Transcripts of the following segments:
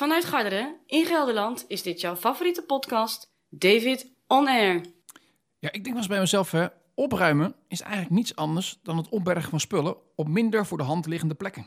Vanuit Garderen in Gelderland is dit jouw favoriete podcast, David On Air. Ja, ik denk wel eens bij mezelf, hè, opruimen is eigenlijk niets anders dan het opbergen van spullen op minder voor de hand liggende plekken.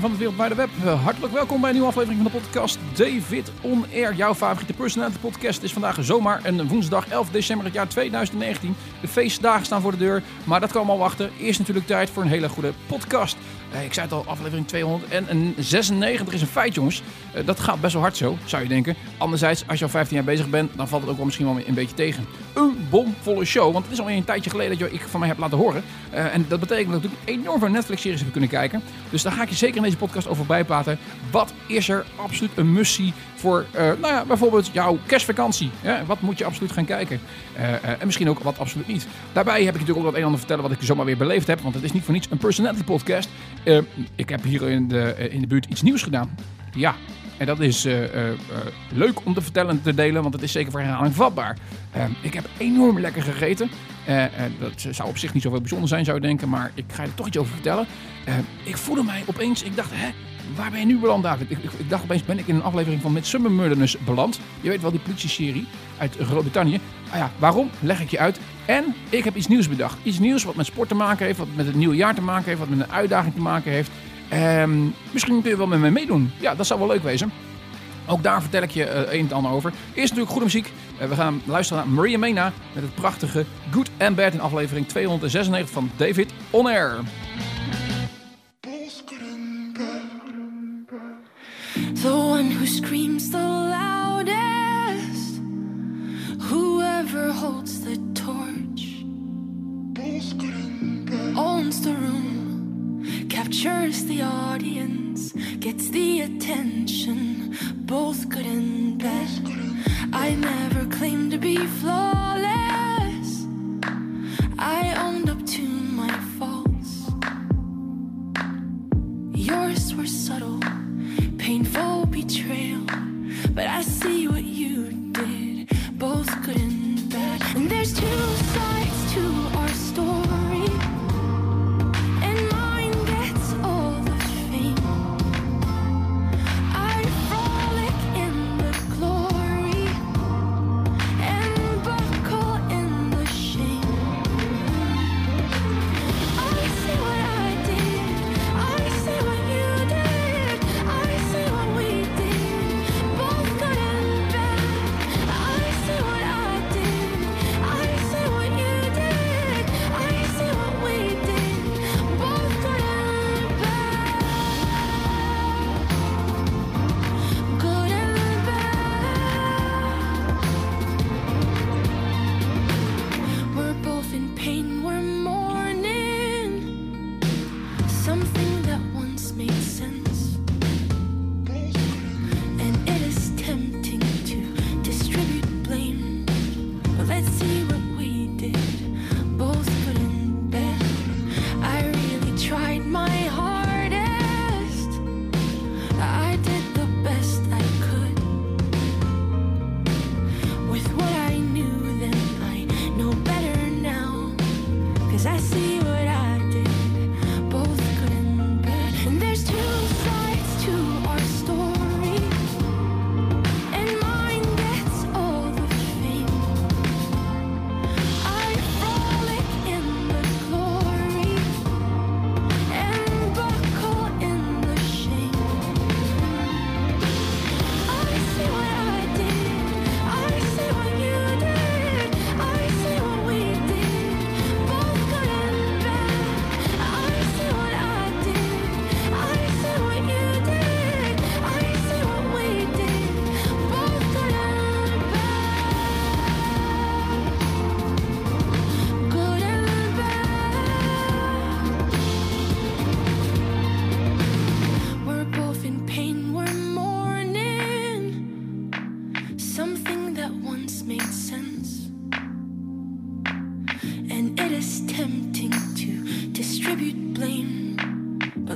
Van het wereldwijde web, eh, hartelijk welkom bij een nieuwe aflevering van de podcast David On Air. Jouw favoriete personality podcast is vandaag zomaar een woensdag 11 december het jaar 2019. De feestdagen staan voor de deur, maar dat kan allemaal wachten. Eerst natuurlijk tijd voor een hele goede podcast. Eh, ik zei het al, aflevering 296 is een feit jongens. Eh, dat gaat best wel hard zo, zou je denken. Anderzijds, als je al 15 jaar bezig bent, dan valt het ook wel misschien wel een beetje tegen. Een bomvolle show, want het is al een tijdje geleden dat ik van mij heb laten horen. En dat betekent dat ik enorm veel Netflix-series heb kunnen kijken. Dus daar ga ik je zeker in deze podcast over bijpraten. Wat is er absoluut een mussie voor, eh, nou ja, bijvoorbeeld jouw kerstvakantie? Wat moet je absoluut gaan kijken? Eh, eh, en misschien ook wat absoluut niet. Daarbij heb ik natuurlijk ook wat een en ander vertellen wat ik zomaar weer beleefd heb. Want het is niet voor niets een personality podcast. Ik heb hier in de, in de buurt iets nieuws gedaan. Ja, en dat is eh, eh, eh, leuk om te vertellen en te delen, want het is zeker voor herhaling vatbaar. Eh, ik heb enorm lekker gegeten. Dat zou op zich niet zoveel bijzonder zijn, zou je denken, maar ik ga je er toch iets over vertellen. Eh, ik voelde mij opeens, ik dacht, hè, waar ben je nu beland, David? Ik, ik, dacht opeens, ben ik in een aflevering van Midsummer Murderers beland? Je weet wel, die politie-serie uit Groot-Brittannië. Ah ja, waarom? Leg ik je uit. En ik heb iets nieuws bedacht. Iets nieuws wat met sport te maken heeft, wat met het nieuwe jaar te maken heeft, wat met een uitdaging te maken heeft. Ehm, misschien kun je wel met me meedoen. Ja, dat zou wel leuk wezen. Ook daar vertel ik je eh, een en ander over. Eerst natuurlijk goede muziek. Eh, we gaan luisteren naar Maria Mena met het prachtige Good and Bad in aflevering 296 van David On Air. The one who screams the loudest, whoever holds the torch, owns the room, captures the audience, gets the attention, both good and bad. I never claimed to be flawless, I owned up to my faults. Yours were subtle painful betrayal. But I see what you did, both good and bad. And there's two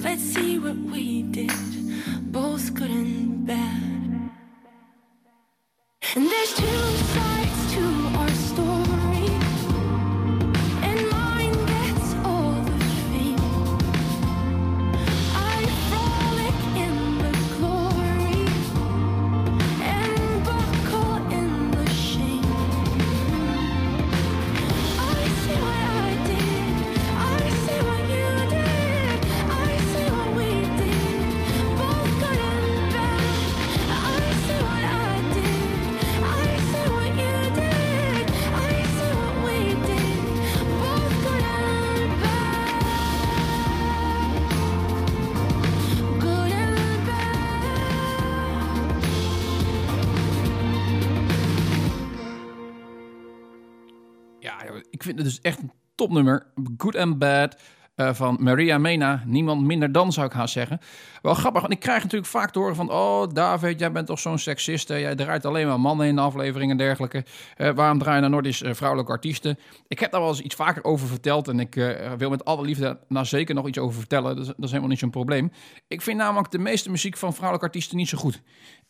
let's see what we did, both good and bad. And there's two sides. Dus echt een topnummer. Good and Bad eh, van Maria Mena. Niemand minder dan, zou ik haast zeggen. Wel grappig, want ik krijg natuurlijk vaak te horen van... Oh, David, jij bent toch zo'n seksist. Jij draait alleen maar mannen in de afleveringen en dergelijke. Eh, waarom draai je nou nooit eens eh, vrouwelijke artiesten? Ik heb daar wel eens iets vaker over verteld... en ik eh, wil met alle liefde daar zeker nog iets over vertellen. Dat is, helemaal niet zo'n probleem. Ik vind namelijk de meeste muziek van vrouwelijke artiesten niet zo goed.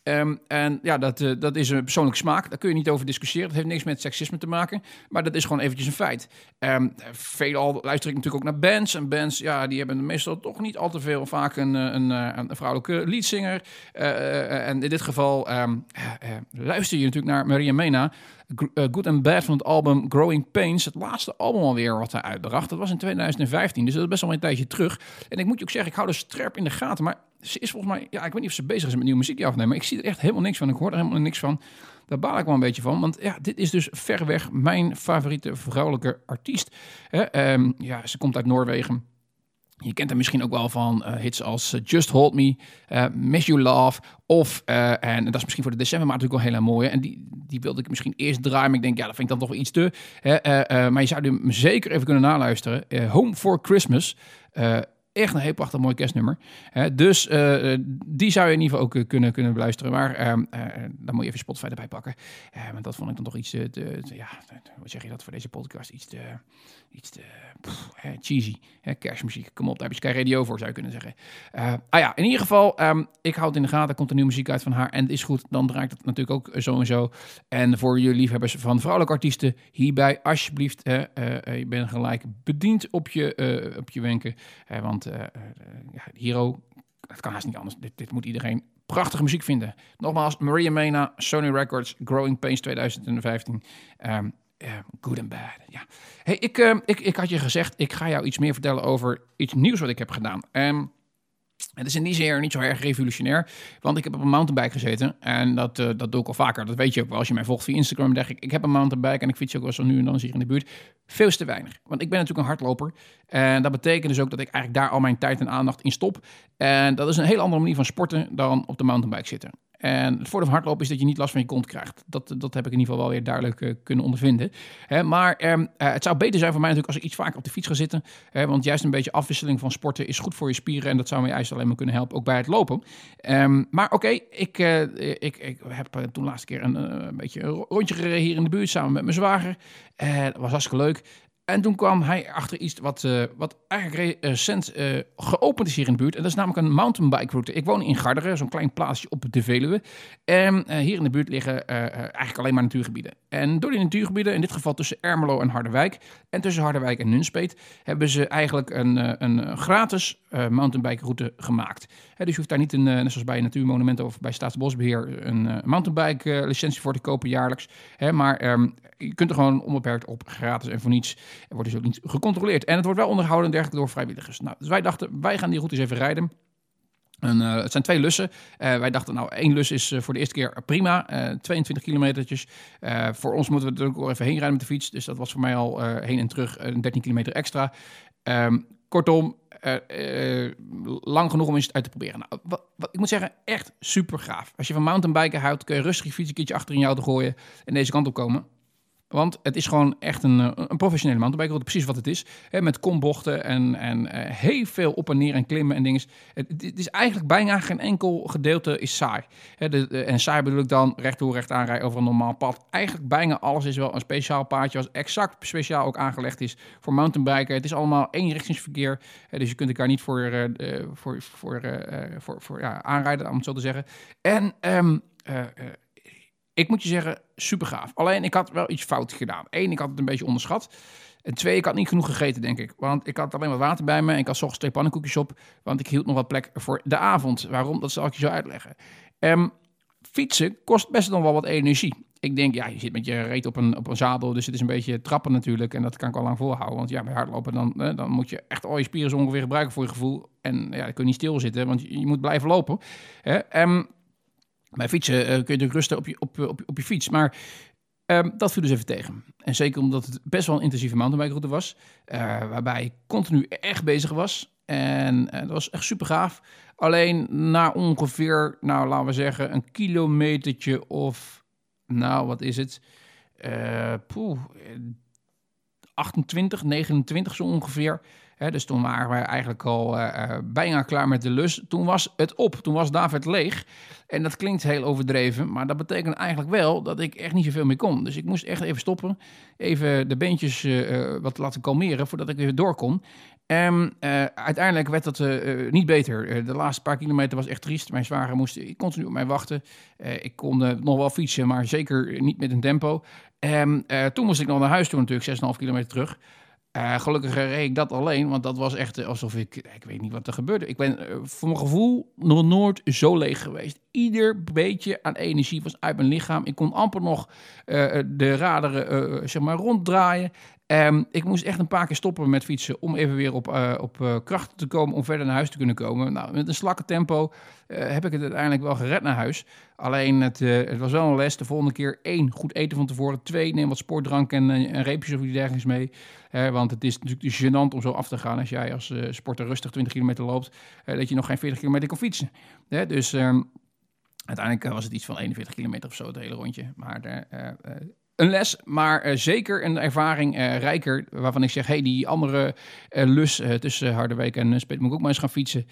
Ehm, en ja, dat, dat is een persoonlijke smaak. Daar kun je niet over discussiëren. Dat heeft niks met seksisme te maken. Maar dat is gewoon eventjes een feit. Ehm veelal luister ik natuurlijk ook naar bands. En bands, ja, die hebben meestal toch niet al te veel. Vaak een, een, een vrouwelijke leadzanger. Eh, eh, en in dit geval ehm, eh, eh, luister je natuurlijk naar Maria Mena. Eh, Good and Bad van het album Growing Pains. Het laatste album alweer wat hij uitbracht. Dat was in 2015, dus dat is best wel een tijdje terug. En ik moet je ook zeggen, ik hou er scherp in de gaten. Maar ze is volgens mij, ja, ik weet niet of ze bezig is met nieuwe muziek afnemen. Maar ik zie er echt helemaal niks van. Ik hoor er helemaal niks van. Daar baal ik wel een beetje van. Want ja, dit is dus verreweg mijn favoriete vrouwelijke artiest. Ehm, ja, ze komt uit Noorwegen. Je kent hem misschien ook wel van eh, hits als eh, Just Hold Me, eh, Miss You Love. Of, en dat is misschien voor de december maar natuurlijk wel heel erg mooi. En die, die wilde ik misschien eerst draaien. Maar ik denk, ja, dat vind ik dan toch iets te. Maar je zou hem zeker even kunnen naluisteren. Home for Christmas. Echt een heel prachtig mooi kerstnummer. Dus die zou je in ieder geval ook kunnen, kunnen beluisteren. Maar ehm, eh, dan moet je even Spotify erbij pakken. Want dat vond ik dan toch iets te- te- ja, hoe zeg je dat voor deze podcast? Iets te, iets te cheesy. Hè, kerstmuziek, kom op, daar heb je Sky Radio voor, zou je kunnen zeggen. Eh, ah ja, in ieder geval, ehm, ik hou het in de gaten. Komt er nieuwe muziek uit van haar en het is goed. Dan draait het natuurlijk ook zo en zo. En voor jullie liefhebbers van vrouwelijke artiesten, hierbij alsjeblieft, hè, eh, eh, je bent gelijk bediend op je, eh, op je wenken. Eh, want eh, eh, ja, Hero, het kan haast niet anders. Dit, moet iedereen prachtige muziek vinden. Nogmaals, Maria Mena, Sony Records, Growing Pains 2015. Ehm, eh, good and bad. Ja. Hey, ik, ehm, ik, ik had je gezegd, ik ga jou iets meer vertellen over iets nieuws wat ik heb gedaan. Ehm, het is in die zin niet zo erg revolutionair, want ik heb op een mountainbike gezeten en dat, eh, dat doe ik al vaker. Dat weet je ook wel als je mij volgt via Instagram. Denk ik, ik heb een mountainbike en ik fiets ook wel zo nu en dan hier in de buurt. Veel te weinig, want ik ben natuurlijk een hardloper en dat betekent dus ook dat ik eigenlijk daar al mijn tijd en aandacht in stop. En dat is een hele andere manier van sporten dan op de mountainbike zitten. En het voordeel van hardlopen is dat je niet last van je kont krijgt. Dat, dat heb ik in ieder geval wel weer duidelijk eh, kunnen ondervinden. Hè, maar ehm, eh, het zou beter zijn voor mij natuurlijk als ik iets vaker op de fiets ga zitten. Hè, want juist een beetje afwisseling van sporten is goed voor je spieren. En dat zou me juist alleen maar kunnen helpen, ook bij het lopen. Ehm, maar oké, ik, eh, ik, ik heb toen laatste keer een, beetje een rondje gereden hier in de buurt samen met mijn zwager. Dat was hartstikke leuk. En toen kwam hij achter iets wat, eh, wat eigenlijk recent eh, geopend is hier in de buurt. En dat is namelijk een mountainbike route. Ik woon in Garderen, zo'n klein plaatsje op de Veluwe. En eh, hier in de buurt liggen eh, eh, eigenlijk alleen maar natuurgebieden. En door die natuurgebieden, in dit geval tussen Ermelo en Harderwijk... en tussen Harderwijk en Nunspeet... hebben ze eigenlijk een, eh, een gratis eh, mountainbike route gemaakt. Dus je hoeft daar niet, een, eh, net zoals bij Natuurmonumenten of bij Staatsbosbeheer... een eh, mountainbike eh, licentie voor te kopen jaarlijks. Maar ehm, je kunt er gewoon onbeperkt op, gratis en voor niets. Er wordt dus ook niet gecontroleerd. En het wordt wel onderhouden en dergelijke door vrijwilligers. Nou, dus wij dachten, wij gaan die routes even rijden. En, eh, het zijn twee lussen. Eh, wij dachten, nou, één lus is eh, voor de eerste keer prima. eh 22 kilometertjes. Voor ons moeten we er ook even heen rijden met de fiets. Dus dat was voor mij al heen en terug een 13 kilometer extra. Ehm, kortom, lang genoeg om eens uit te proberen. Nou, wat, ik moet zeggen, echt super gaaf. Als je van mountainbiken houdt, kun je rustig je fiets een keertje achter in je auto gooien en deze kant op komen. Want het is gewoon echt een, eh, een professionele mountainbike. route, Precies wat het is. Hè, met kombochten en, en eh, heel veel op en neer en klimmen en dingen. Het, is eigenlijk bijna geen enkel gedeelte is saai. Hè, de, en saai bedoel ik dan recht toe, recht aanrijden over een normaal pad. Eigenlijk bijna alles is wel een speciaal paadje. Wat exact speciaal ook aangelegd is voor mountainbiken. Het is allemaal eenrichtingsverkeer. Hè, dus je kunt elkaar niet voor, eh, voor, voor, voor, voor ja, aanrijden, om het zo te zeggen. En... ehm, eh, eh, ik moet je zeggen, super gaaf. Alleen ik had wel iets fout gedaan. Eén, ik had het een beetje onderschat. En twee, ik had niet genoeg gegeten, denk ik. Want ik had alleen maar water bij me en ik had ochtends twee pannenkoekjes op. Want ik hield nog wat plek voor de avond. Waarom? Dat zal ik je zo uitleggen. Um, fietsen kost best nog wel wat energie. Ik denk, ja, je zit met je reet op een, op een zadel, dus het is een beetje trappen natuurlijk. En dat kan ik al lang volhouden. Want ja, bij hardlopen, dan, dan moet je echt al je spieren zo ongeveer gebruiken voor je gevoel. En ja, dan kun je niet stilzitten, want je, moet blijven lopen. Hè? Um, bij fietsen uh, kun je natuurlijk rusten op je, op, op, op je fiets. Maar um, dat viel dus even tegen. En zeker omdat het best wel een intensieve mountainbike was. Uh, waarbij ik continu echt bezig was. En dat was echt super gaaf. Alleen na ongeveer, nou laten we zeggen, een kilometertje of, nou wat is het? Poeh, 28, 29 zo ongeveer. Dus toen waren we eigenlijk al uh, bijna klaar met de lus. Toen was het op, toen was David leeg. En dat klinkt heel overdreven, maar dat betekent eigenlijk wel dat ik echt niet zoveel meer kon. Dus ik moest echt even stoppen, even de beentjes uh, wat laten kalmeren voordat ik weer door kon. En uiteindelijk werd dat niet beter. De laatste paar kilometer was echt triest. Mijn zwager moest continu op mij wachten. ik kon nog wel fietsen, maar zeker niet met een tempo. En toen moest ik nog naar huis toe natuurlijk, 6,5 kilometer terug. Uh, gelukkig reed ik dat alleen, want dat was echt alsof ik... Ik weet niet wat er gebeurde. Ik ben voor mijn gevoel nog nooit zo leeg geweest. Ieder beetje aan energie was uit mijn lichaam. Ik kon amper nog de raderen zeg maar ronddraaien. Um, ik moest echt een paar keer stoppen met fietsen om even weer op, uh, op uh, kracht te komen, om verder naar huis te kunnen komen. Nou, met een slakke tempo uh, heb ik het uiteindelijk wel gered naar huis. Alleen het, het, was wel een les. De volgende keer één, goed eten van tevoren. Twee, neem wat sportdrank en, en reepjes of iets dergelijks mee. want het is natuurlijk gênant om zo af te gaan als jij als sporter rustig 20 kilometer loopt. dat je nog geen 40 kilometer kan fietsen. dus um, uiteindelijk was het iets van 41 kilometer of zo, het hele rondje. Maar een les, maar uh, zeker een ervaring uh, rijker. Waarvan ik zeg, hey, die andere uh, lus tussen Harderwijk en Spet moet ik ook maar eens gaan fietsen.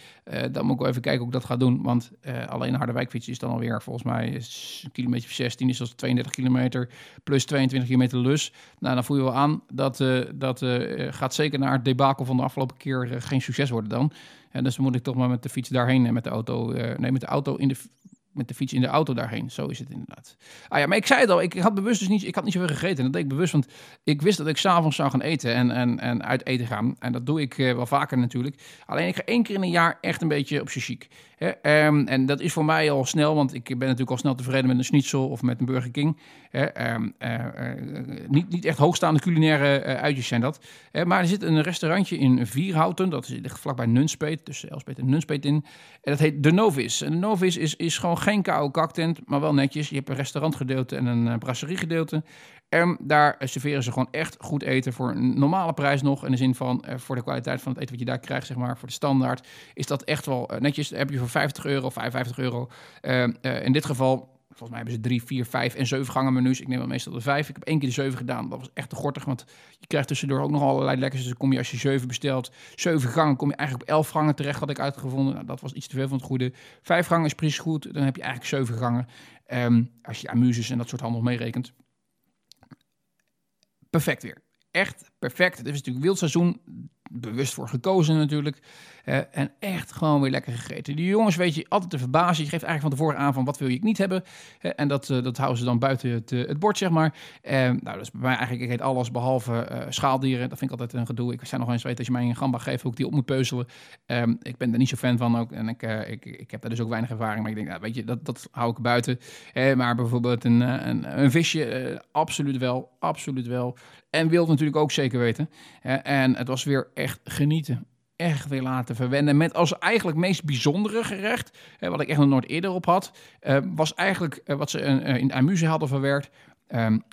dan moet ik wel even kijken hoe ik dat ga doen. Want alleen Harderwijk fietsen is dan alweer volgens mij een kilometer 16 is dat 32 kilometer plus 22 kilometer lus. Nou, dan voel je wel aan dat dat gaat zeker naar het debakel van de afgelopen keer geen succes worden dan. En dus moet ik toch maar met de fiets daarheen en met de auto, nee, met de auto in de met de fiets in de auto daarheen. Zo is het inderdaad. Ah ja, maar ik zei het al, ik had bewust dus niet, ik had niet zoveel gegeten. dat deed ik bewust, want ik wist dat ik s'avonds zou gaan eten en, en, en uit eten gaan. En dat doe ik uh, wel vaker natuurlijk. Alleen ik ga één keer in een jaar echt een beetje op je chic. Um, en dat is voor mij al snel, want ik ben natuurlijk al snel tevreden met een schnitzel of met een Burger King. Um, uh, uh, niet, niet echt hoogstaande culinaire uitjes zijn dat. maar er zit een restaurantje in Vierhouten, dat ligt vlakbij Nunspeet, tussen Elspet en Nunspeet in. En dat heet De Novis. En De Novis is, is gewoon geen koude kaktent, maar wel netjes. Je hebt een restaurantgedeelte en een brasseriegedeelte. En daar serveren ze gewoon echt goed eten voor een normale prijs nog. In de zin van uh, voor de kwaliteit van het eten wat je daar krijgt, zeg maar, voor de standaard. Is dat echt wel netjes. heb je voor 50 euro, 55 euro. Uh, in dit geval, volgens mij hebben ze drie, vier, vijf en zeven gangen menus. Ik neem wel meestal de vijf. Ik heb één keer de zeven gedaan. Dat was echt te gortig, want je krijgt tussendoor ook nog allerlei lekkers. Dus dan kom je als je zeven bestelt, zeven gangen, kom je eigenlijk op elf gangen terecht, had ik uitgevonden. Nou, dat was iets te veel van het goede. Vijf gangen is precies goed. Dan heb je eigenlijk zeven gangen. Um, als je amuses en dat soort handel meerekent perfect weer. Echt perfect. Het is natuurlijk wildseizoen. Bewust voor gekozen natuurlijk. Uh, en echt gewoon weer lekker gegeten. Die jongens weet je altijd te verbazen. Je geeft eigenlijk van tevoren aan van wat wil je niet hebben. Uh, en dat, uh, dat houden ze dan buiten het, het bord, zeg maar. nou, dat is bij mij eigenlijk, ik eet alles behalve schaaldieren. Dat vind ik altijd een gedoe. Ik zou nog eens weten als je mij een gamba geeft hoe ik die op moet peuzelen. Um, ik ben er niet zo fan van ook. En ik, ik, ik heb daar dus ook weinig ervaring. Maar ik denk, nou, weet je, dat, dat hou ik buiten. maar bijvoorbeeld een, een, een visje, absoluut wel. Absoluut wel. En wild natuurlijk ook zeker weten. en het was weer echt genieten echt weer laten verwennen. Met als eigenlijk meest bijzondere gerecht, eh, wat ik echt nog nooit eerder op had, eh, was eigenlijk eh, wat ze in de amuse hadden verwerkt. Um,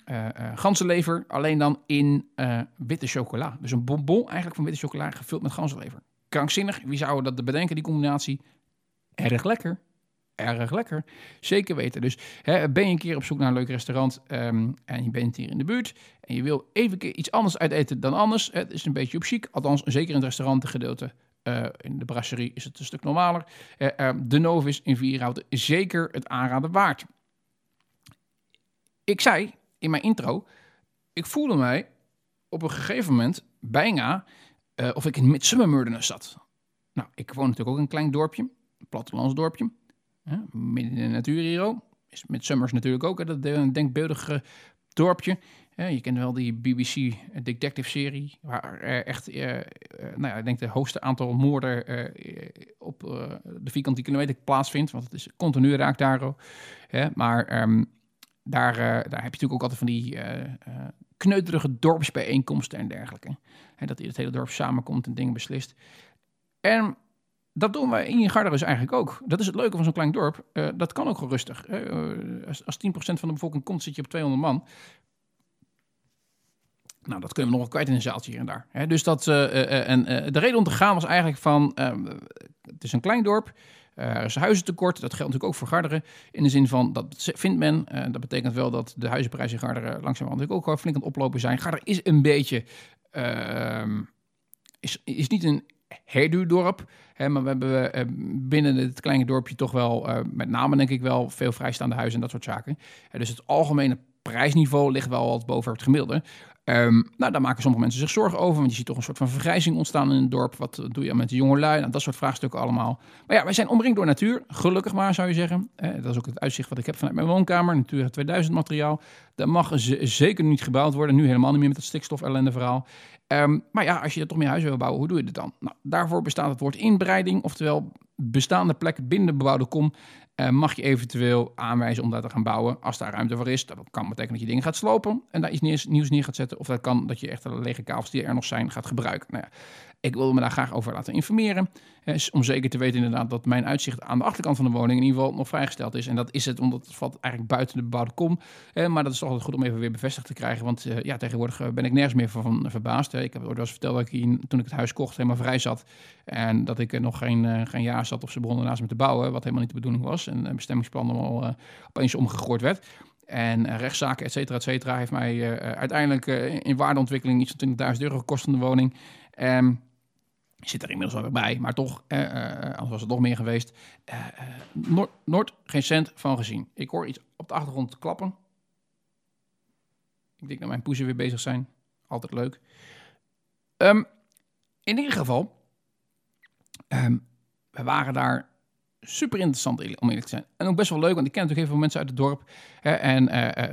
ganzenlever, alleen dan in witte chocola. Dus een bonbon eigenlijk van witte chocola gevuld met ganzenlever. Krankzinnig, wie zou dat bedenken, die combinatie? Erg lekker erg lekker. Zeker weten. Dus hè, ben je een keer op zoek naar een leuk restaurant um, en je bent hier in de buurt en je wil even iets anders uiteten dan anders. Het is een beetje op chic, althans zeker in het restaurantengedeelte. Uh, in de brasserie is het een stuk normaler. Uh, uh, de Novis in Vierhouten is zeker het aanraden waard. Ik zei in mijn intro, ik voelde mij op een gegeven moment bijna of ik in Midsummer zat. Nou, ik woon natuurlijk ook in een klein dorpje, een plattelandsdorpje midden in de natuur hier is met Summers natuurlijk ook, hè, dat een denkbeeldig eh, dorpje. je kent wel die BBC Detective-serie, waar echt, uh, nou ja, ik denk de hoogste aantal moorden op de vierkante kilometer plaatsvindt. Want het is continu raakt daar. maar ehm, daar, daar heb je natuurlijk ook altijd van die kneuterige dorpsbijeenkomsten en dergelijke. Hè, dat het hele dorp samenkomt en dingen beslist. En dat doen we in Garderus eigenlijk ook. Dat is het leuke van zo'n klein dorp. Uh, dat kan ook rustig. Uh, als, als 10% van de bevolking komt, zit je op 200 man. Nou, dat kunnen we nog wel kwijt in een zaaltje hier en daar. Dus dat, uh, en de reden om te gaan was eigenlijk van... het is een klein dorp, er is huizentekort. Dat geldt natuurlijk ook voor Garderen. In de zin van, dat vindt men. dat betekent wel dat de huizenprijzen in Garderen langzaam natuurlijk ook flink aan het oplopen zijn. Garderen is een beetje... Ehm, is, is niet een herduurdorp. Hè, maar we hebben uh, binnen het kleine dorpje toch wel, uh, met name denk ik wel, veel vrijstaande huizen en dat soort zaken. Uh, dus het algemene prijsniveau ligt wel wat boven het gemiddelde. Um, nou, daar maken sommige mensen zich zorgen over, want je ziet toch een soort van vergrijzing ontstaan in het dorp. Wat doe je met de jonge lui? Nou, dat soort vraagstukken allemaal. Maar ja, wij zijn omringd door natuur, gelukkig maar zou je zeggen. Eh, dat is ook het uitzicht wat ik heb vanuit mijn woonkamer, Natura 2000 materiaal. Dat mag zeker niet gebouwd worden, nu helemaal niet meer met het stikstof ellende verhaal. Um, maar ja, als je er toch meer huizen wil bouwen, hoe doe je dat dan? Nou, daarvoor bestaat het woord inbreiding, oftewel bestaande plekken binnen de bebouwde kom uh, mag je eventueel aanwijzen om daar te gaan bouwen als daar ruimte voor is. Dat kan betekenen dat je dingen gaat slopen en daar iets nieuws neer gaat zetten. Of dat kan dat je echt de lege kavels die er nog zijn gaat gebruiken. Nou ja, ik wilde me daar graag over laten informeren. om zeker te weten inderdaad dat mijn uitzicht aan de achterkant van de woning in ieder geval nog vrijgesteld is. En dat is het omdat het valt eigenlijk buiten de bebouwde kom. maar dat is toch altijd goed om even weer bevestigd te krijgen. Want eh, ja, tegenwoordig eh, ben ik nergens meer van verbaasd. Ik heb ooit wel eens verteld dat ik toen ik het huis kocht helemaal vrij zat. En dat ik nog geen, geen jaar zat of ze begonnen naast me te bouwen. Wat helemaal niet de bedoeling was. En bestemmingsplan allemaal opeens omgegooid werd. En rechtszaken, et cetera, et cetera, heeft mij uiteindelijk in waardeontwikkeling iets van 20.000 euro gekost in de woning. Um, Zit er inmiddels wel bij, maar toch, eh, uh, anders was het nog meer geweest. Uh, Noord, Noord, geen cent van gezien. Ik hoor iets op de achtergrond klappen. Ik denk dat mijn poezen weer bezig zijn. Altijd leuk. Um, in ieder geval, um, we waren daar super interessant om eerlijk te zijn. En ook best wel leuk, want ik ken natuurlijk heel veel mensen uit het dorp. Hè, en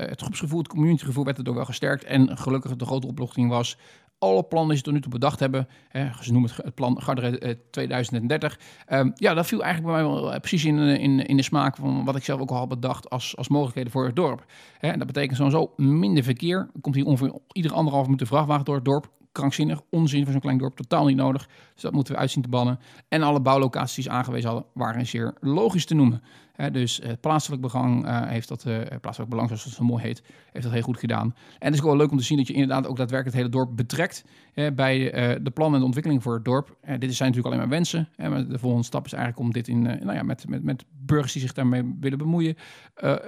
het groepsgevoel, het communitygevoel werd erdoor wel gesterkt. En gelukkig de grote oplossing was alle plannen die ze tot nu toe bedacht hebben, hè, ze noemen het, plan Garderen 2030, um, ja, dat viel eigenlijk bij mij wel eh, precies in, eh, in, in de smaak van wat ik zelf ook al had bedacht als, als mogelijkheden voor het dorp. Hè, en dat betekent sowieso minder verkeer. Er komt hier ongeveer iedere anderhalf minuut vrachtwagen door het dorp krankzinnig, onzin voor zo'n klein dorp, totaal niet nodig. Dus dat moeten we uitzien te bannen. En alle bouwlocaties aangewezen hadden, waren zeer logisch te noemen. Dus het plaatselijk belang uh, heeft dat, uh, plaatselijk belang, zoals het zo mooi heet, heeft dat heel goed gedaan. En het is wel leuk om te zien dat je inderdaad ook daadwerkelijk het hele dorp betrekt bij uh, de plannen en de ontwikkeling voor het dorp. dit zijn natuurlijk alleen maar wensen. maar de volgende stap is eigenlijk om dit in, nou ja, met, met, met burgers die zich daarmee willen bemoeien,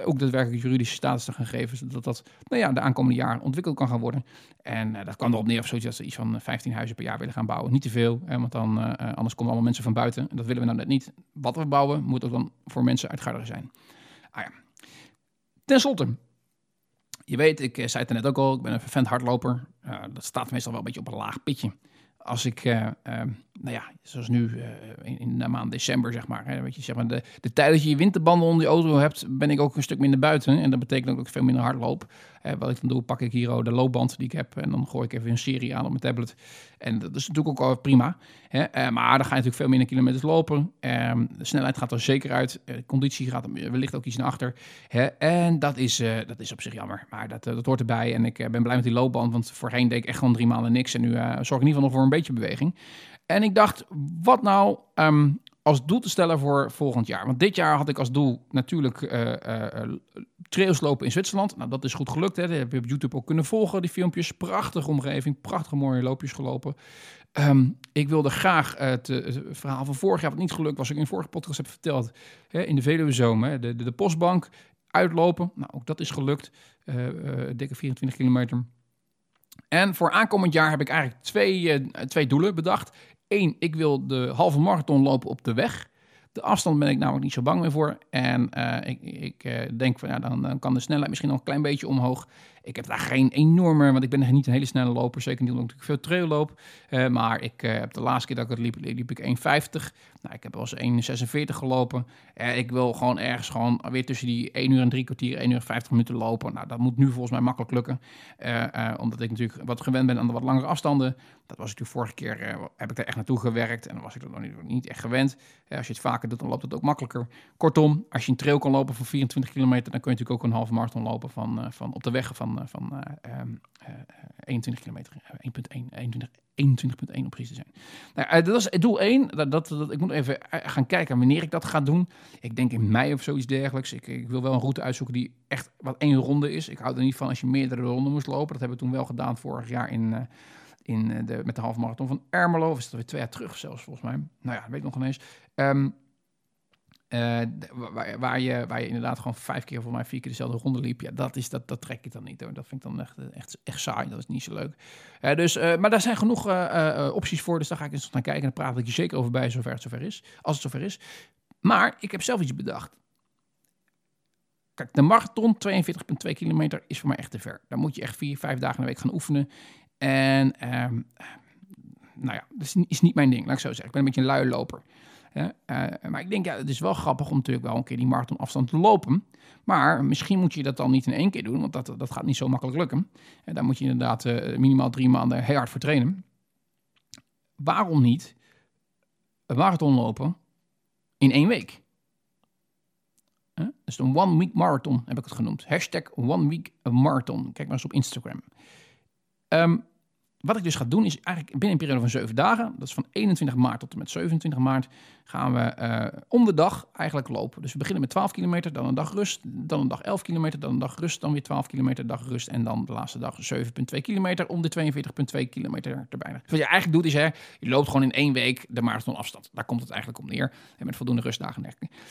ook daadwerkelijk juridische status te gaan geven, zodat dat nou ja, de aankomende jaren ontwikkeld kan gaan worden. En dat kan erop neer of zoiets iets van 15 huizen per jaar willen gaan bouwen. Niet te veel, want dan, anders komen allemaal mensen van buiten. En dat willen we nou net niet. Wat we bouwen moet ook dan voor mensen uit Garderen zijn. Ah ja. Ten slotte, je weet, ik eh, zei het net ook al, ik ben een vervent hardloper. Dat staat meestal wel een beetje op een laag pitje als ik, uh, uh, nou ja, zoals nu uh, in, de maand december, zeg maar. Hè, weet je, zeg maar de, de tijd dat je je winterbanden onder je auto hebt, ben ik ook een stuk minder buiten. En dat betekent ook veel minder hard loop. wat ik dan doe, pak ik hier de loopband die ik heb en dan gooi ik even een serie aan op mijn tablet. En dat is natuurlijk ook al prima. Hè, maar dan ga je natuurlijk veel minder kilometers lopen. Ehm, de snelheid gaat er zeker uit. de conditie gaat er wellicht ook iets naar achter. Hè, en dat is, dat is op zich jammer. Maar dat, dat hoort erbij. En ik ben blij met die loopband, want voorheen deed ik echt gewoon drie maanden niks. En nu zorg ik in ieder geval nog voor een beetje beweging. En ik dacht, wat nou um, als doel te stellen voor volgend jaar? Want dit jaar had ik als doel natuurlijk uh, uh, trails lopen in Zwitserland. Nou, dat is goed gelukt. Hè. Dat heb je op YouTube ook kunnen volgen, die filmpjes. Prachtige omgeving, prachtige mooie loopjes gelopen. Um, ik wilde graag het, verhaal van vorig jaar, wat niet gelukt was, ik in vorige podcast heb verteld, hè, in de Veluwe Zomer, de, de, postbank uitlopen. Nou, ook dat is gelukt. Dikke 24 kilometer. En voor aankomend jaar heb ik eigenlijk twee, uh, twee doelen bedacht. Eén, ik wil de halve marathon lopen op de weg. De afstand ben ik namelijk niet zo bang meer voor. En ik, ik denk van ja, dan, kan de snelheid misschien nog een klein beetje omhoog. Ik heb daar geen enorme, want ik ben niet een hele snelle loper. Zeker niet omdat ik veel trail loop. maar ik heb de laatste keer dat ik het liep, liep ik 1,50. Nou, ik heb wel eens 1,46 gelopen. ik wil gewoon ergens gewoon weer tussen die 1 uur en 3 kwartier, 1 uur en 50 minuten lopen. Nou, dat moet nu volgens mij makkelijk lukken. omdat ik natuurlijk wat gewend ben aan de wat langere afstanden. Dat was natuurlijk vorige keer, uh, heb ik daar echt naartoe gewerkt en dan was ik er nog niet, niet echt gewend. als je het vaker doet, dan loopt het ook makkelijker. Kortom, als je een trail kan lopen van 24 kilometer, dan kun je natuurlijk ook een halve marathon lopen van, uh, van op de weg van, uh, van 21 kilometer, 1.1, 21, 21.1 om precies te zijn. Nou, dat is doel 1. Dat, dat, dat, ik moet even gaan kijken wanneer ik dat ga doen. Ik denk in mei of zoiets dergelijks. Ik, ik, wil wel een route uitzoeken die echt wat één ronde is. Ik hou er niet van als je meerdere ronden moest lopen. Dat hebben we toen wel gedaan vorig jaar in in eh, de, met de halve marathon van Ermelo. Of is dat weer twee jaar terug zelfs, volgens mij. Nou ja, weet ik nog ineens. Um, uh, waar, waar, je, waar je inderdaad gewoon vijf keer, voor mij vier keer dezelfde ronde liep. Ja, dat, is, dat, dat trek ik dan niet. Hoor. Dat vind ik dan echt, echt, echt saai. Dat is niet zo leuk. Dus, maar daar zijn genoeg opties voor. Dus daar ga ik eens naar kijken. En dan praat ik je zeker over bij, zover het zover is. Als het zover is. Maar ik heb zelf iets bedacht. Kijk, de marathon, 42,2 kilometer, is voor mij echt te ver. Daar moet je echt vier, vijf dagen in de week gaan oefenen. En um, nou ja, dat is, niet mijn ding, laat ik zo zeggen. Ik ben een beetje een luie loper. Uh, maar ik denk, ja, het is wel grappig om natuurlijk wel een keer die marathonafstand te lopen. Maar misschien moet je dat dan niet in één keer doen, want dat, dat gaat niet zo makkelijk lukken. En daar moet je inderdaad uh, minimaal drie maanden heel hard voor trainen. Waarom niet een marathon lopen in één week? Uh, dus een one week marathon heb ik het genoemd. Hashtag one week marathon. Kijk maar eens op Instagram. Um, wat ik dus ga doen is eigenlijk binnen een periode van zeven dagen, dat is van 21 maart tot en met 27 maart, gaan we uh, om de dag eigenlijk lopen. Dus we beginnen met 12 kilometer, dan een dag rust, dan een dag 11 kilometer, dan een dag rust, dan weer 12 kilometer, dag rust en dan de laatste dag 7,2 kilometer om de 42,2 kilometer te bijna. Dus wat je eigenlijk doet is, hè, je loopt gewoon in één week de marathonafstand. Daar komt het eigenlijk op neer en met voldoende rustdagen.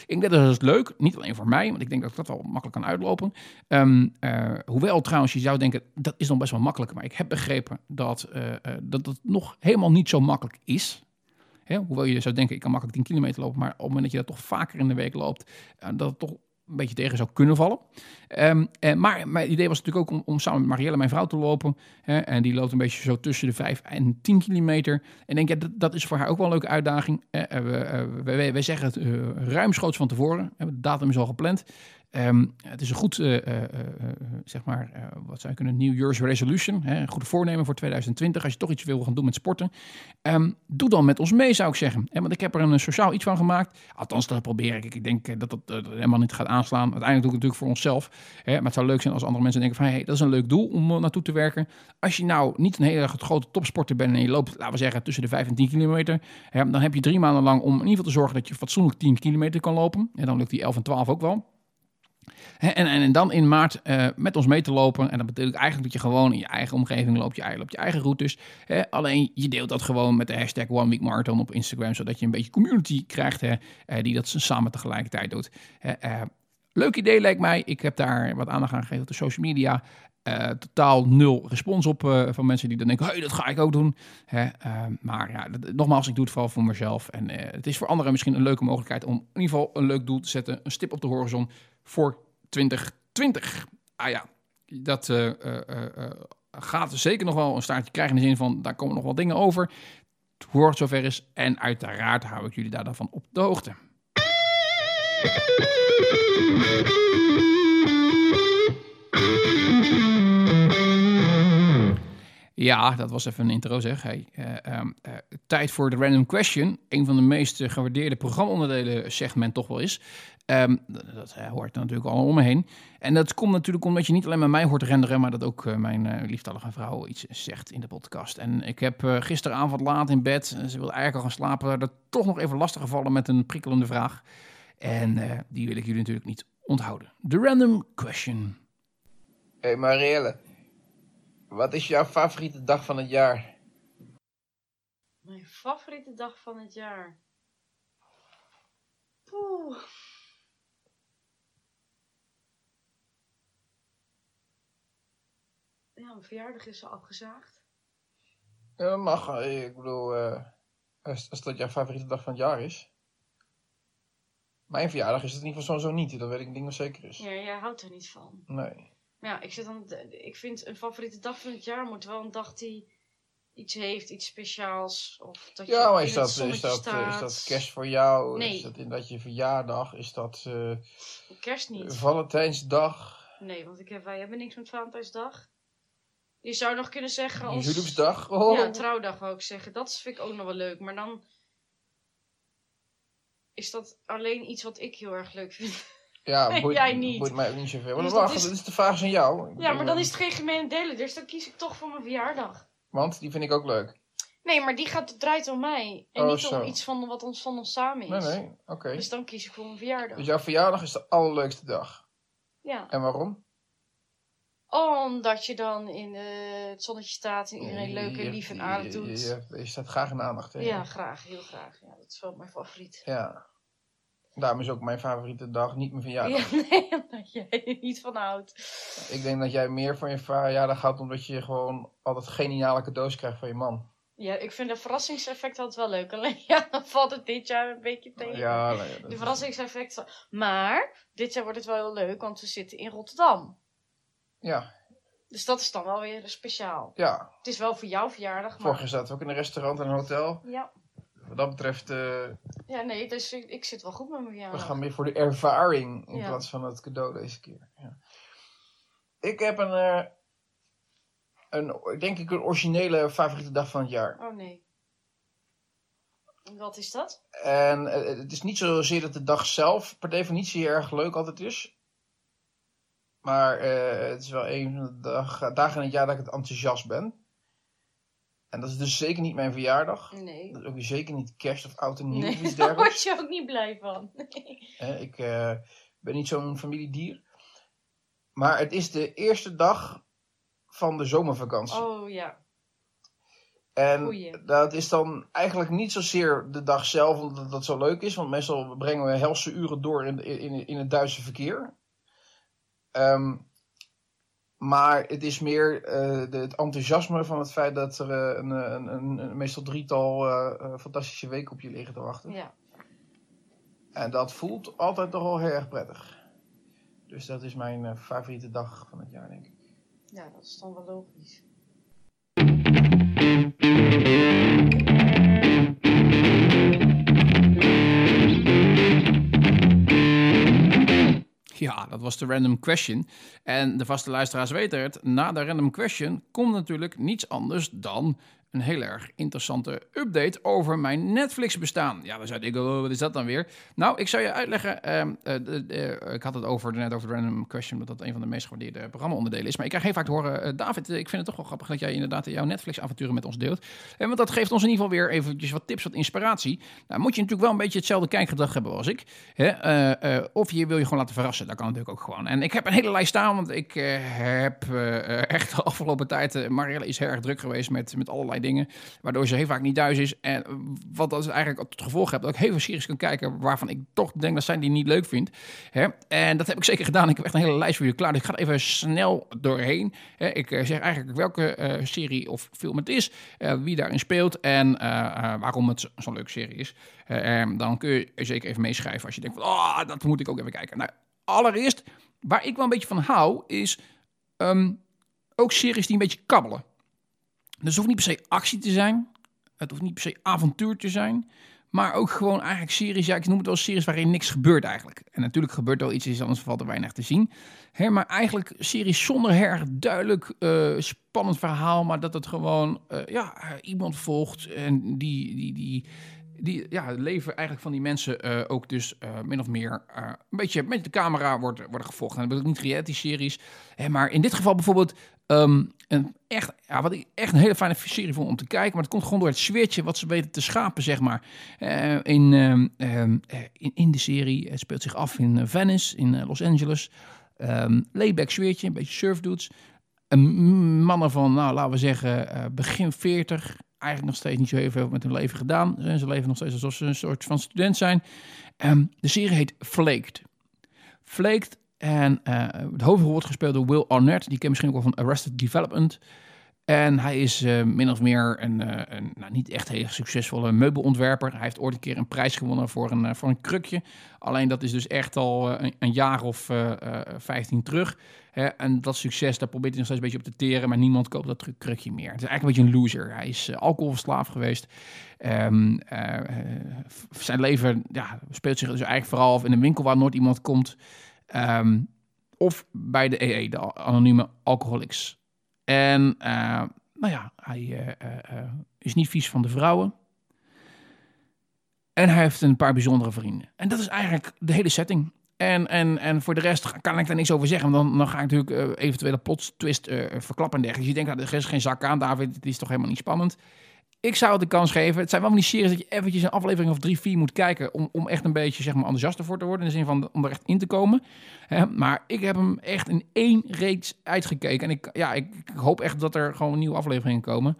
Ik denk dat is leuk, niet alleen voor mij, want ik denk dat ik dat wel makkelijk kan uitlopen. Um, uh, hoewel trouwens, je zou denken, dat is dan best wel makkelijk, maar ik heb begrepen dat dat, uh, dat nog helemaal niet zo makkelijk is. Hoewel je zou denken, ik kan makkelijk 10 kilometer lopen, maar op het moment dat je dat toch vaker in de week loopt, uh, dat het toch een beetje tegen zou kunnen vallen. Um, uh, maar mijn idee was natuurlijk ook om, samen met Marielle, mijn vrouw, te lopen. Hè? En die loopt een beetje zo tussen de 5 en 10 kilometer. En denk, ja, dat, dat is voor haar ook wel een leuke uitdaging. Uh, we, wij, zeggen het ruimschoots van tevoren. De datum is al gepland. Um, het is een goed, uh, uh, uh, zeg maar, wat zou kunnen, New Year's resolution. Hè, een goede voornemen voor 2020. Als je toch iets wil gaan doen met sporten. Um, doe dan met ons mee, zou ik zeggen. Want ik heb er een sociaal iets van gemaakt. Althans, dat probeer ik. Ik denk dat dat helemaal niet gaat aanslaan. Uiteindelijk doe ik het natuurlijk voor onszelf. Hè, maar het zou leuk zijn als andere mensen denken van... hey, dat is een leuk doel om naartoe te werken. Als je nou niet een hele grote topsporter bent... en je loopt, laten we zeggen, tussen de 5 en 10 kilometer... Hè, dan heb je drie maanden lang om in ieder geval te zorgen... dat je fatsoenlijk 10 kilometer kan lopen. En dan lukt die 11 en 12 ook wel. En, en, en, dan in maart uh, met ons mee te lopen. En dat betekent eigenlijk dat je gewoon in je eigen omgeving loopt, je op je eigen routes. Hè? Alleen je deelt dat gewoon met de hashtag One Week Marathon op Instagram, zodat je een beetje community krijgt hè, uh, die dat samen tegelijkertijd doet. Uh, leuk idee lijkt mij. Ik heb daar wat aandacht aan gegeven op de social media. Uh, totaal nul respons op uh, van mensen die dan denken, hey, dat ga ik ook doen. Hè? Uh, maar ja, nogmaals, ik doe het vooral voor mezelf. En het is voor anderen misschien een leuke mogelijkheid om in ieder geval een leuk doel te zetten. Een stip op de horizon voor 2020. Ah ja, dat gaat zeker nog wel een staartje krijgen in de zin van, daar komen nog wel dingen over. Het zover is. En uiteraard hou ik jullie daar dan van op de hoogte. Ja, dat was even een intro zeg. Hey, uh, um, uh, tijd voor de random question. Een van de meest gewaardeerde programmaonderdelen segment toch wel is. Um, dat hoort natuurlijk al om me heen. En dat komt natuurlijk omdat je niet alleen met mij hoort renderen, maar dat ook mijn lieftallige vrouw iets zegt in de podcast. En ik heb gisteravond laat in bed, ze wil eigenlijk al gaan slapen, dat toch nog even lastig gevallen met een prikkelende vraag. En die wil ik jullie natuurlijk niet onthouden. De random question. Hey Marielle. Wat is jouw favoriete dag van het jaar? Mijn favoriete dag van het jaar? Poeh. Ja, mijn verjaardag is al afgezaagd. Ja, mag. Ik bedoel, uh, als, als dat jouw favoriete dag van het jaar is. Mijn verjaardag is het in ieder geval sowieso niet. Dat weet ik niet wat zeker is. Ja, jij houdt er niet van. Nee. Maar ja, ik, zit dan, ik vind een favoriete dag van het jaar moet wel een dag die iets heeft, iets speciaals. Of dat je Ja, maar in is dat, is, dat, eh, is dat kerst voor jou? Nee. Is dat inderdaad je verjaardag? Is dat eh, Kerst niet. Valentijnsdag? Nee, want ik heb, wij hebben niks met Valentijnsdag. Je zou nog kunnen zeggen als... Huwelijksdag? Oh. Ja, trouwdag wou ik zeggen. Dat vind ik ook nog wel leuk. Maar dan is dat alleen iets wat ik heel erg leuk vind. Ja, boeit, Jij niet. boeit mij ook niet zoveel. Maar Dus wacht, dat dat is- de vraag is aan jou. Ja, maar dan is het geen gemene delen. Dus dan kies ik toch voor mijn verjaardag. Want die vind ik ook leuk. Nee, maar die gaat, draait om mij. En Oh, niet zo. om iets van wat ons, van ons samen Nee, is. nee, oké. Dus dan kies ik voor mijn verjaardag. Dus jouw verjaardag is de allerleukste dag. Ja. En waarom? Omdat je dan in eh, het zonnetje staat en iedereen leuk en lief en aardig doet. Je, je, je staat graag in aandacht. Hè? Ja, graag. Heel graag. Ja, dat is wel mijn favoriet. Ja. Daarom is ook mijn favoriete dag niet mijn verjaardag. Ja, nee, omdat jij er niet van houdt. Ik denk dat jij meer van je verjaardag houdt omdat je gewoon altijd geniale cadeaus krijgt van je man. Ja, ik vind de verrassingseffect altijd wel leuk. Alleen ja, dan valt het dit jaar een beetje tegen. Ja, nee, De verrassingseffect. Maar dit jaar wordt het wel heel leuk, want we zitten in Rotterdam. Ja, Dus dat is dan wel weer speciaal. ja. Het is wel voor jouw verjaardag, maar... Vorig jaar zaten we ook in een restaurant en een hotel. Ja. Wat dat betreft, eh, ja, nee, dus ik, ik zit wel goed met mijn we verjaardag. gaan meer voor de ervaring in Ja. plaats van het cadeau deze keer. Ja. Ik heb een, eh, een, denk ik, een originele favoriete dag van het jaar. Oh nee. Wat is dat? En eh, het is niet zozeer dat de dag zelf per definitie heel erg leuk altijd is. Maar het is wel een van de dag- dagen in het jaar dat ik het enthousiast ben. En dat is dus zeker niet mijn verjaardag. Nee. Dat is ook zeker niet kerst of oud en nieuw Nee, of iets daar word je ook niet blij van. Nee. Ik eh, ben niet zo'n familiedier. Maar het is de eerste dag van de zomervakantie. Oh ja. En Goeie. dat is dan eigenlijk niet zozeer de dag zelf, omdat dat zo leuk is. Want meestal brengen we helse uren door in, in, in het Duitse verkeer. Ehm, maar het is meer eh, de, het enthousiasme van het feit dat er eh, een, een, een, een meestal drietal eh, eh, fantastische weken op je liggen te wachten. Ja. En dat voelt altijd toch wel heel erg prettig. Dus dat is mijn eh, favoriete dag van het jaar, denk ik. ja, dat is dan wel logisch. Ja, dat was de random question. En de vaste luisteraars weten het. Na de random question komt natuurlijk niets anders dan een heel erg interessante update over mijn Netflix bestaan. Ja, dan zou ik, oh, wat is dat dan weer? Nou, ik zou je uitleggen. ehm, eh, de- ik had het over, net over de random question, omdat dat een van de meest gewaardeerde programma-onderdelen is. Maar ik krijg heel vaak te horen, eh, David, eh, ik vind het toch wel grappig dat jij inderdaad jouw Netflix-avonturen met ons deelt. En want dat geeft ons in ieder geval weer eventjes wat tips, wat inspiratie. Nou, moet je natuurlijk wel een beetje hetzelfde kijkgedrag hebben als ik. Hè? Eh, eh, of je wil je gewoon laten verrassen. Dat kan natuurlijk ook gewoon. En ik heb een hele lijst staan, want ik eh, heb eh, echt de afgelopen tijd... eh, Marielle is heel erg druk geweest met, met allerlei. Waardoor ze heel vaak niet thuis is. En wat dat eigenlijk tot gevolg heeft dat ik heel veel series kan kijken... waarvan ik toch denk dat zij die niet leuk vindt. Hè? En dat heb ik zeker gedaan. Ik heb echt een hele lijst voor jullie klaar. Dus ik ga even snel doorheen. Hè? Ik eh, zeg eigenlijk welke eh, serie of film het is. eh, wie daarin speelt en waarom het zo- zo'n leuke serie is. En dan kun je zeker even meeschrijven als je denkt van... Oh, dat moet ik ook even kijken. Nou, allereerst, waar ik wel een beetje van hou, is ehm, ook series die een beetje kabbelen. Dus het hoeft niet per se actie te zijn. Het hoeft niet per se avontuur te zijn. Maar ook gewoon eigenlijk series, ja, ik noem het wel series waarin niks gebeurt eigenlijk. En natuurlijk gebeurt er wel iets, anders valt er weinig te zien. Hè, maar eigenlijk series zonder erg duidelijk eh, spannend verhaal, maar dat het gewoon eh, ja, eh, iemand volgt en die, die, die, die ja, het leven eigenlijk van die mensen ook dus min of meer een beetje met de camera wordt, worden gevolgd. En dat bedoel ik niet reality-series. Hè, maar in dit geval bijvoorbeeld ehm, een echt, ja, wat ik echt een hele fijne serie vond om te kijken. Maar het komt gewoon door het sfeertje wat ze weten te schapen, zeg maar. Eh, in, ehm, ehm, eh, in, in de serie het speelt zich af in eh, Venice, in eh, Los Angeles. Ehm layback sfeertje, een beetje surfdudes. Een mannen van, nou, laten we zeggen, eh, begin 40. Eigenlijk nog steeds niet zo heel veel met hun leven gedaan. Eh, Ze leven nog steeds alsof ze een soort van student zijn. De serie heet Flaked. Flaked en eh, het hoofdrol wordt gespeeld door Will Arnett. Die ken misschien ook wel van Arrested Development. En hij is uh, min of meer een, uh, een nou, niet echt heel succesvolle meubelontwerper. Hij heeft ooit een keer een prijs gewonnen voor een, uh, voor een krukje. Alleen dat is dus echt al een, jaar of vijftien terug. Hè? En dat succes, daar probeert hij nog steeds een beetje op te teren. Maar niemand koopt dat krukje meer. Het is eigenlijk een beetje een loser. Hij is alcoholverslaafd geweest. Um, zijn leven ja, speelt zich dus eigenlijk vooral af in een winkel waar nooit iemand komt. Um, of bij de EE, de anonieme alcoholics. En uh, nou ja, hij uh, uh, is niet vies van de vrouwen. En hij heeft een paar bijzondere vrienden. En dat is eigenlijk de hele setting. En, en, en voor de rest kan ik daar niks over zeggen. Want dan, dan ga ik natuurlijk eventuele plot twist verklappen en dergelijke. Dus je denkt, nou, er is geen zak aan, David. Het is toch helemaal niet spannend. Ik zou het de kans geven. Het zijn wel van die series dat je eventjes een aflevering of drie, vier moet kijken. Om, om echt een beetje zeg maar, enthousiast ervoor te worden. In de zin van om er echt in te komen. maar ik heb hem echt in één reeks uitgekeken. En ik, ja, ik, hoop echt dat er gewoon nieuwe afleveringen komen.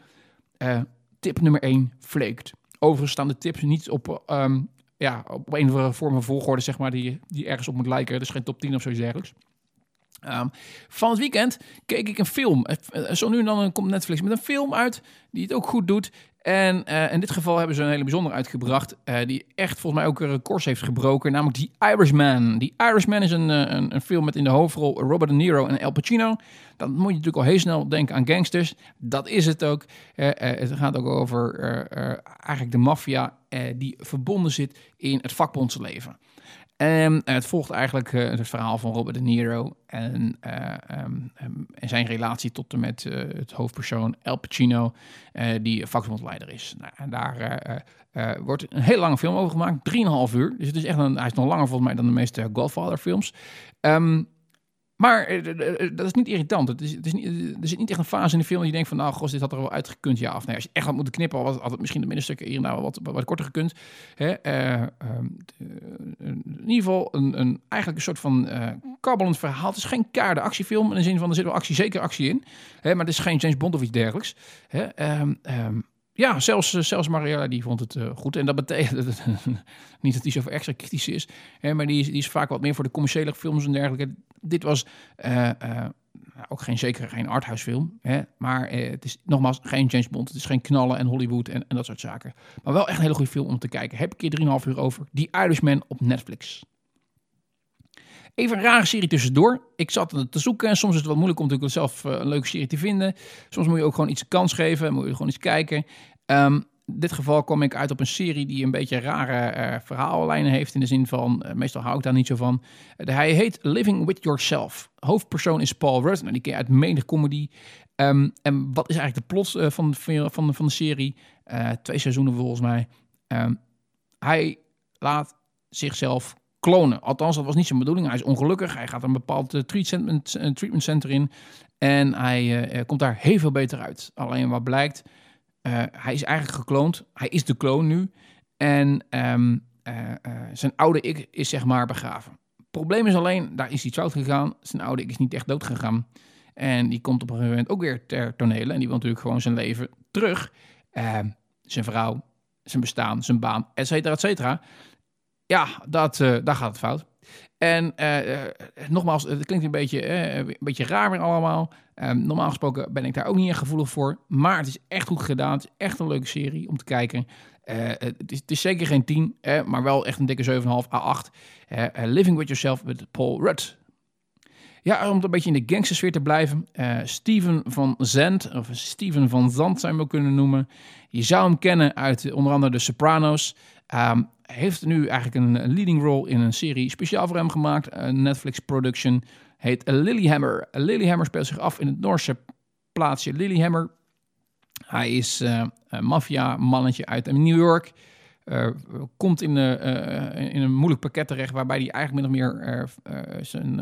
Uh, tip nummer één, Flaked. Overigens staan de tips niet op, um, ja, op een of andere vorm van volgorde, zeg maar, die, die ergens op moet lijken. Dus geen top 10 of zoiets dergelijks. Um, van het weekend keek ik een film. Zo nu en dan komt Netflix met een film uit die het ook goed doet. En uh, in dit geval hebben ze een hele bijzondere uitgebracht. Uh, die echt volgens mij ook records heeft gebroken. Namelijk The Irishman. The Irishman is een, een, een, film met in de hoofdrol Robert De Niro en Al Pacino. Dan moet je natuurlijk al heel snel denken aan gangsters. Dat is het ook. Het gaat ook over eigenlijk de maffia die verbonden zit in het vakbondsleven. En het volgt eigenlijk uh, het verhaal van Robert De Niro en, uh, um, en zijn relatie tot en met uh, het hoofdpersoon El Pacino, die vakbondleider is. Nou, en daar wordt een hele lange film over gemaakt, 3,5 uur. Dus het is echt een, hij is nog langer volgens mij dan de meeste Godfather films. Um, maar eh, dat is niet irritant. Het is, het is niet, er zit niet echt een fase in de film dat je denkt van... nou, gos, dit had er wel uitgekund, ja of nee. Als je echt had moeten knippen, had het misschien de middenstukken hier en daar wat, wat, korter gekund. Hè? Uh, in ieder geval een, een, eigenlijk een soort van uh, kabbelend verhaal. Het is geen kaarde actiefilm in de zin van er zit wel actie, zeker actie in. Hè? Maar het is geen James Bond of iets dergelijks. Hè? Um, um, ja, zelfs, eh, zelfs Mariella die vond het uh, goed. En dat betekent niet dat hij zo extra kritisch is. Hè, maar die is, die is vaak wat meer voor de commerciële films en dergelijke. Dit was uh, ook geen, zeker geen arthouse film. Hè, maar het is nogmaals geen James Bond. Het is geen knallen en Hollywood en, en dat soort zaken. Maar wel echt een hele goede film om te kijken. Heb ik hier 3,5 uur over. Die Irishman op Netflix. Even een rare serie tussendoor. Ik zat het te zoeken en soms is het wel moeilijk om natuurlijk zelf uh, een leuke serie te vinden. Soms moet je ook gewoon iets kans geven, moet je gewoon iets kijken. Um, in dit geval kom ik uit op een serie die een beetje rare uh, verhaallijnen heeft. In de zin van, uh, meestal hou ik daar niet zo van. Hij heet Living With Yourself. Hoofdpersoon is Paul Rudd. Nou, die ken je uit menig comedy. Um, en wat is eigenlijk de plot van, van, van, van de serie? twee seizoenen volgens mij. Um, hij laat zichzelf klonen. Althans, dat was niet zijn bedoeling. Hij is ongelukkig. Hij gaat een bepaald treatment, treatment center in. En hij komt daar heel veel beter uit. Alleen wat blijkt uh, hij is eigenlijk gekloond. Hij is de kloon nu. En uh, zijn oude ik is zeg maar begraven. Probleem is alleen, daar is iets fout gegaan. Zijn oude ik is niet echt dood gegaan. En die komt op een gegeven moment ook weer ter tonele. En die wil natuurlijk gewoon zijn leven terug. Ehm, zijn vrouw, zijn bestaan, zijn baan, et cetera, et cetera. Ja, dat, daar gaat het fout. En uh, nogmaals, het klinkt een beetje, een beetje raar weer allemaal. Um, normaal gesproken ben ik daar ook niet erg gevoelig voor. Maar het is echt goed gedaan. Het is echt een leuke serie om te kijken. Het is, het, is, zeker geen 10, maar wel echt een dikke 7,5 à 8. Living With Yourself met Paul Rudd. Ja, om een beetje in de gangstersfeer te blijven. Steven van Zandt, of Steven van Zandt zou je hem kunnen noemen. Je zou hem kennen uit onder andere The Sopranos. Um, heeft nu eigenlijk een leading role in een serie speciaal voor hem gemaakt. Een Netflix production. Heet Lilyhammer. Lilyhammer speelt zich af in het Noorse plaatsje Lilyhammer. Hij is uh, een maffia-mannetje uit New York. Uh, komt in, uh, in, een moeilijk pakket terecht, waarbij hij eigenlijk min of meer zijn,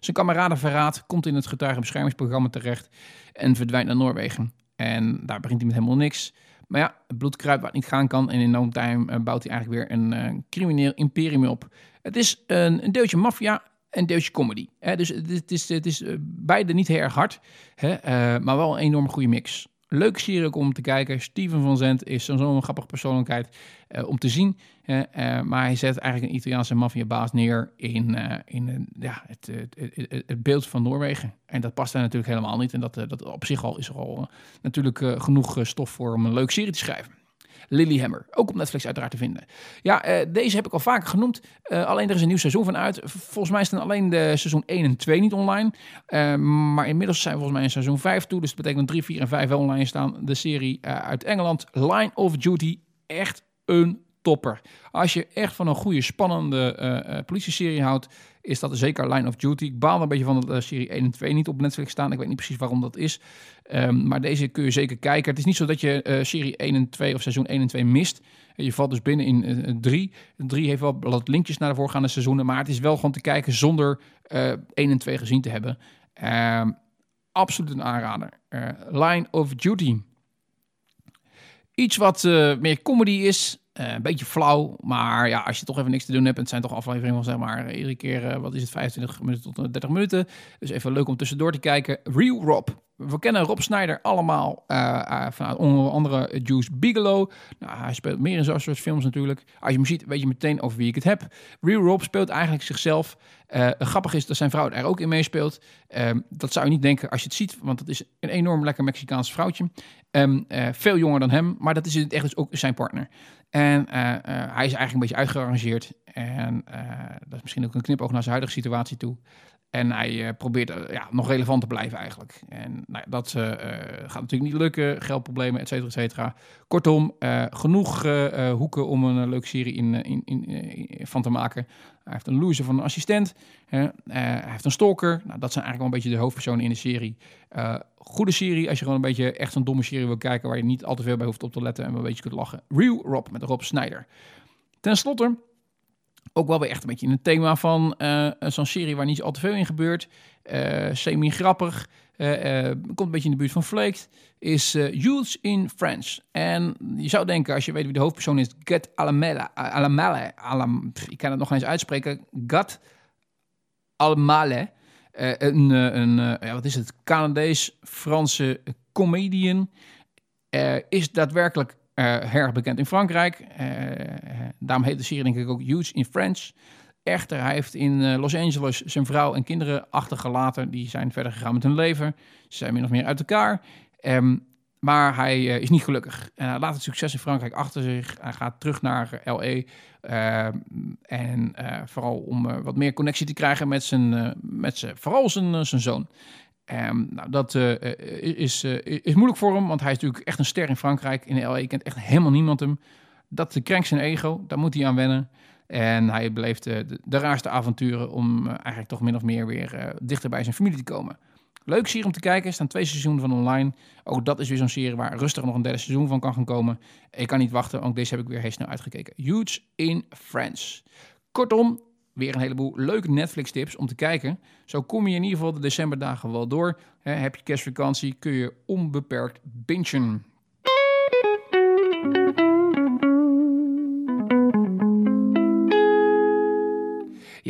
zijn kameraden verraadt. Komt in het getuigenbeschermingsprogramma terecht en verdwijnt naar Noorwegen. En daar begint hij met helemaal niks. Maar ja, het bloed waar het niet gaan kan. En in no time uh, bouwt hij eigenlijk weer een uh, crimineel imperium op. Het is een, een deeltje maffia en deeltje comedy. Hè? Dus het is, het is uh, beide niet heel erg hard, hè? maar wel een enorme goede mix. Leuke serie om te kijken. Steven van Zandt is zo'n grappige persoonlijkheid eh, om te zien. Eh, maar hij zet eigenlijk een Italiaanse maffiabaas neer in, eh, in ja, het, het, het, beeld van Noorwegen. En dat past daar natuurlijk helemaal niet. En dat, dat op zich al is er al natuurlijk genoeg stof voor om een leuke serie te schrijven. Lilyhammer, ook op Netflix uiteraard te vinden. Ja, eh, deze heb ik al vaker genoemd. Eh, alleen er is een nieuw seizoen van uit. Volgens mij staan alleen de seizoen 1 en 2 niet online. Eh, maar inmiddels zijn volgens mij in seizoen 5 toe. Dus dat betekent dat 3, 4 en 5 wel online staan. De serie uit Engeland, Line of Duty. Echt een topper. Als je echt van een goede, spannende politieserie houdt, is dat zeker Line of Duty. Ik baal een beetje van dat de serie 1 en 2 niet op Netflix staan. Ik weet niet precies waarom dat is. Ehm, maar deze kun je zeker kijken. Het is niet zo dat je eh, serie 1 en 2 of seizoen 1 en 2 mist. En Je valt dus binnen in 3. 3 heeft wel wat linkjes naar de voorgaande seizoenen. Maar het is wel gewoon te kijken zonder eh 1 en 2 gezien te hebben. Ehm, absoluut een aanrader. Eh, Line of Duty. Iets wat eh, meer comedy is. Eh, een beetje flauw. Maar ja, als je toch even niks te doen hebt. En het zijn toch afleveringen van zeg maar eh, iedere keer, eh, wat is het, 25 minuten tot eh, 30 minuten. Dus even leuk om tussendoor te kijken. Real Rob. We kennen Rob Snyder allemaal eh, vanuit onder andere Juice Bigelow. Nou, hij speelt meer in zo'n soort films natuurlijk. Als je hem ziet, weet je meteen over wie ik het heb. Real Rob speelt eigenlijk zichzelf. Eh, grappig is dat zijn vrouw er ook in meespeelt. Ehm, dat zou je niet denken als je het ziet, want het is een enorm lekker Mexicaans vrouwtje. Ehm, eh, veel jonger dan hem, maar dat is het echt dus ook zijn partner. En hij is eigenlijk een beetje uitgerangeerd. En dat is misschien ook een knipoog naar zijn huidige situatie toe. En hij eh, probeert eh, ja, nog relevant te blijven eigenlijk. En nou, dat eh, gaat natuurlijk niet lukken. Geldproblemen, et cetera, et cetera. Kortom, genoeg hoeken om een leuke serie in, in, in, van te maken. Hij heeft een loser van een assistent. hij heeft een stalker. Nou, dat zijn eigenlijk wel een beetje de hoofdpersonen in de serie. Goede serie als je gewoon een beetje echt een domme serie wil kijken... waar je niet al te veel bij hoeft op te letten en een beetje kunt lachen. Real Rob met Rob Snyder. Ten slotte ook wel weer echt een beetje in het thema van eh, zo'n serie waar niet al te veel in gebeurt. Eh, Semi-grappig. eh, eh, komt een beetje in de buurt van Flaked. Is Youths in French. En je zou denken, als je weet wie de hoofdpersoon is, Alamela. Alamale. Alam, ik kan het nog eens uitspreken. Gat Almale. Een, een ja, wat is het? Canadees-Franse comedian. Is daadwerkelijk erg bekend in Frankrijk. Eh, daarom heet de serie denk ik ook Huge in French. Echter, hij heeft in eh, Los Angeles zijn vrouw en kinderen achtergelaten. Die zijn verder gegaan met hun leven. Ze zijn min of meer uit elkaar. Ehm, maar hij eh, is niet gelukkig. En hij laat het succes in Frankrijk achter zich. Hij gaat terug naar eh, L.A. En eh, vooral om eh, wat meer connectie te krijgen met zijn, eh, met zijn vooral zijn, eh, zijn zoon. Ehm, nou, dat eh, eh, is, eh, is moeilijk voor hem, want hij is natuurlijk echt een ster in Frankrijk. In L.A. kent echt helemaal niemand hem. Dat krenkt zijn ego, daar moet hij aan wennen. En hij beleeft de, de raarste avonturen om eigenlijk toch min of meer weer dichter bij zijn familie te komen. Leuk serie om te kijken. Er staan twee seizoenen van online. Ook dat is weer zo'n serie waar rustig nog een derde seizoen van kan gaan komen. Ik kan niet wachten, ook deze heb ik weer heel snel uitgekeken. Huge in Friends. Kortom, weer een heleboel leuke Netflix tips om te kijken. Zo kom je in ieder geval de decemberdagen wel door. Heb je kerstvakantie, kun je onbeperkt bingen.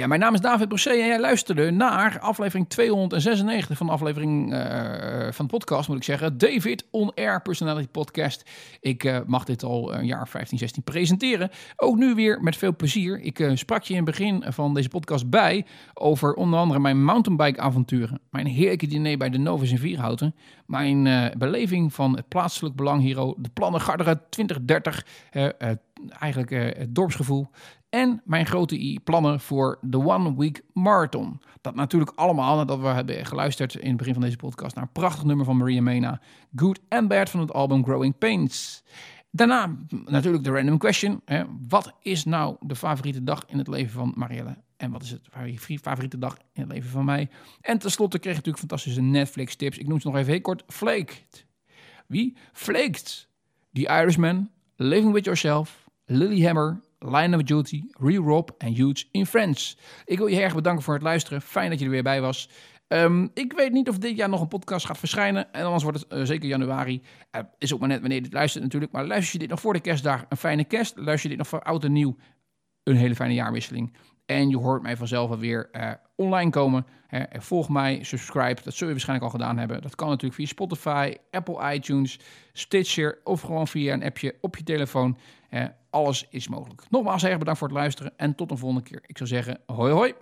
Ja, mijn naam is David Brosé en jij luisterde naar aflevering 296 van de aflevering eh, van de podcast, moet ik zeggen. David On Air Personality Podcast. Ik eh, mag dit al een jaar 15, 16 presenteren. Ook nu weer met veel plezier. Ik eh, sprak je in het begin van deze podcast bij over onder andere mijn mountainbike avonturen. Mijn heerlijke diner bij de Novus in Vierhouten. Mijn beleving van het plaatselijk belang hier, de plannen Garderen 2030. eh, eh, eigenlijk het dorpsgevoel. En mijn grote i- plannen voor de One Week Marathon. Dat natuurlijk allemaal nadat we hebben geluisterd in het begin van deze podcast naar een prachtig nummer van Maria Mena. Good and Bad van het album Growing Pains. Daarna natuurlijk de random question. Hè. Wat is nou de favoriete dag in het leven van Marielle? En wat is het favoriete dag in het leven van mij? En tenslotte kreeg ik natuurlijk fantastische Netflix tips. Ik noem ze nog even heel kort. Flaked. Wie? Flaked. The Irishman. Living With Yourself. Lilyhammer. Line of Duty. Real Rob en Huge in Friends. Ik wil je erg bedanken voor het luisteren. Fijn dat je er weer bij was. Ehm, ik weet niet of dit jaar nog een podcast gaat verschijnen. En anders wordt het eh, zeker januari. Eh, is ook maar net wanneer je dit luistert natuurlijk. Maar luister je dit nog voor de kerstdag, een fijne kerst. Luister je dit nog voor oud en nieuw, een hele fijne jaarwisseling. En je hoort mij vanzelf alweer uh, online komen. Uh, volg mij, subscribe, dat zul je waarschijnlijk al gedaan hebben. Dat kan natuurlijk via Spotify, Apple iTunes, Stitcher of gewoon via een appje op je telefoon. Alles is mogelijk. Nogmaals erg bedankt voor het luisteren en tot een volgende keer. Ik zou zeggen, hoi hoi.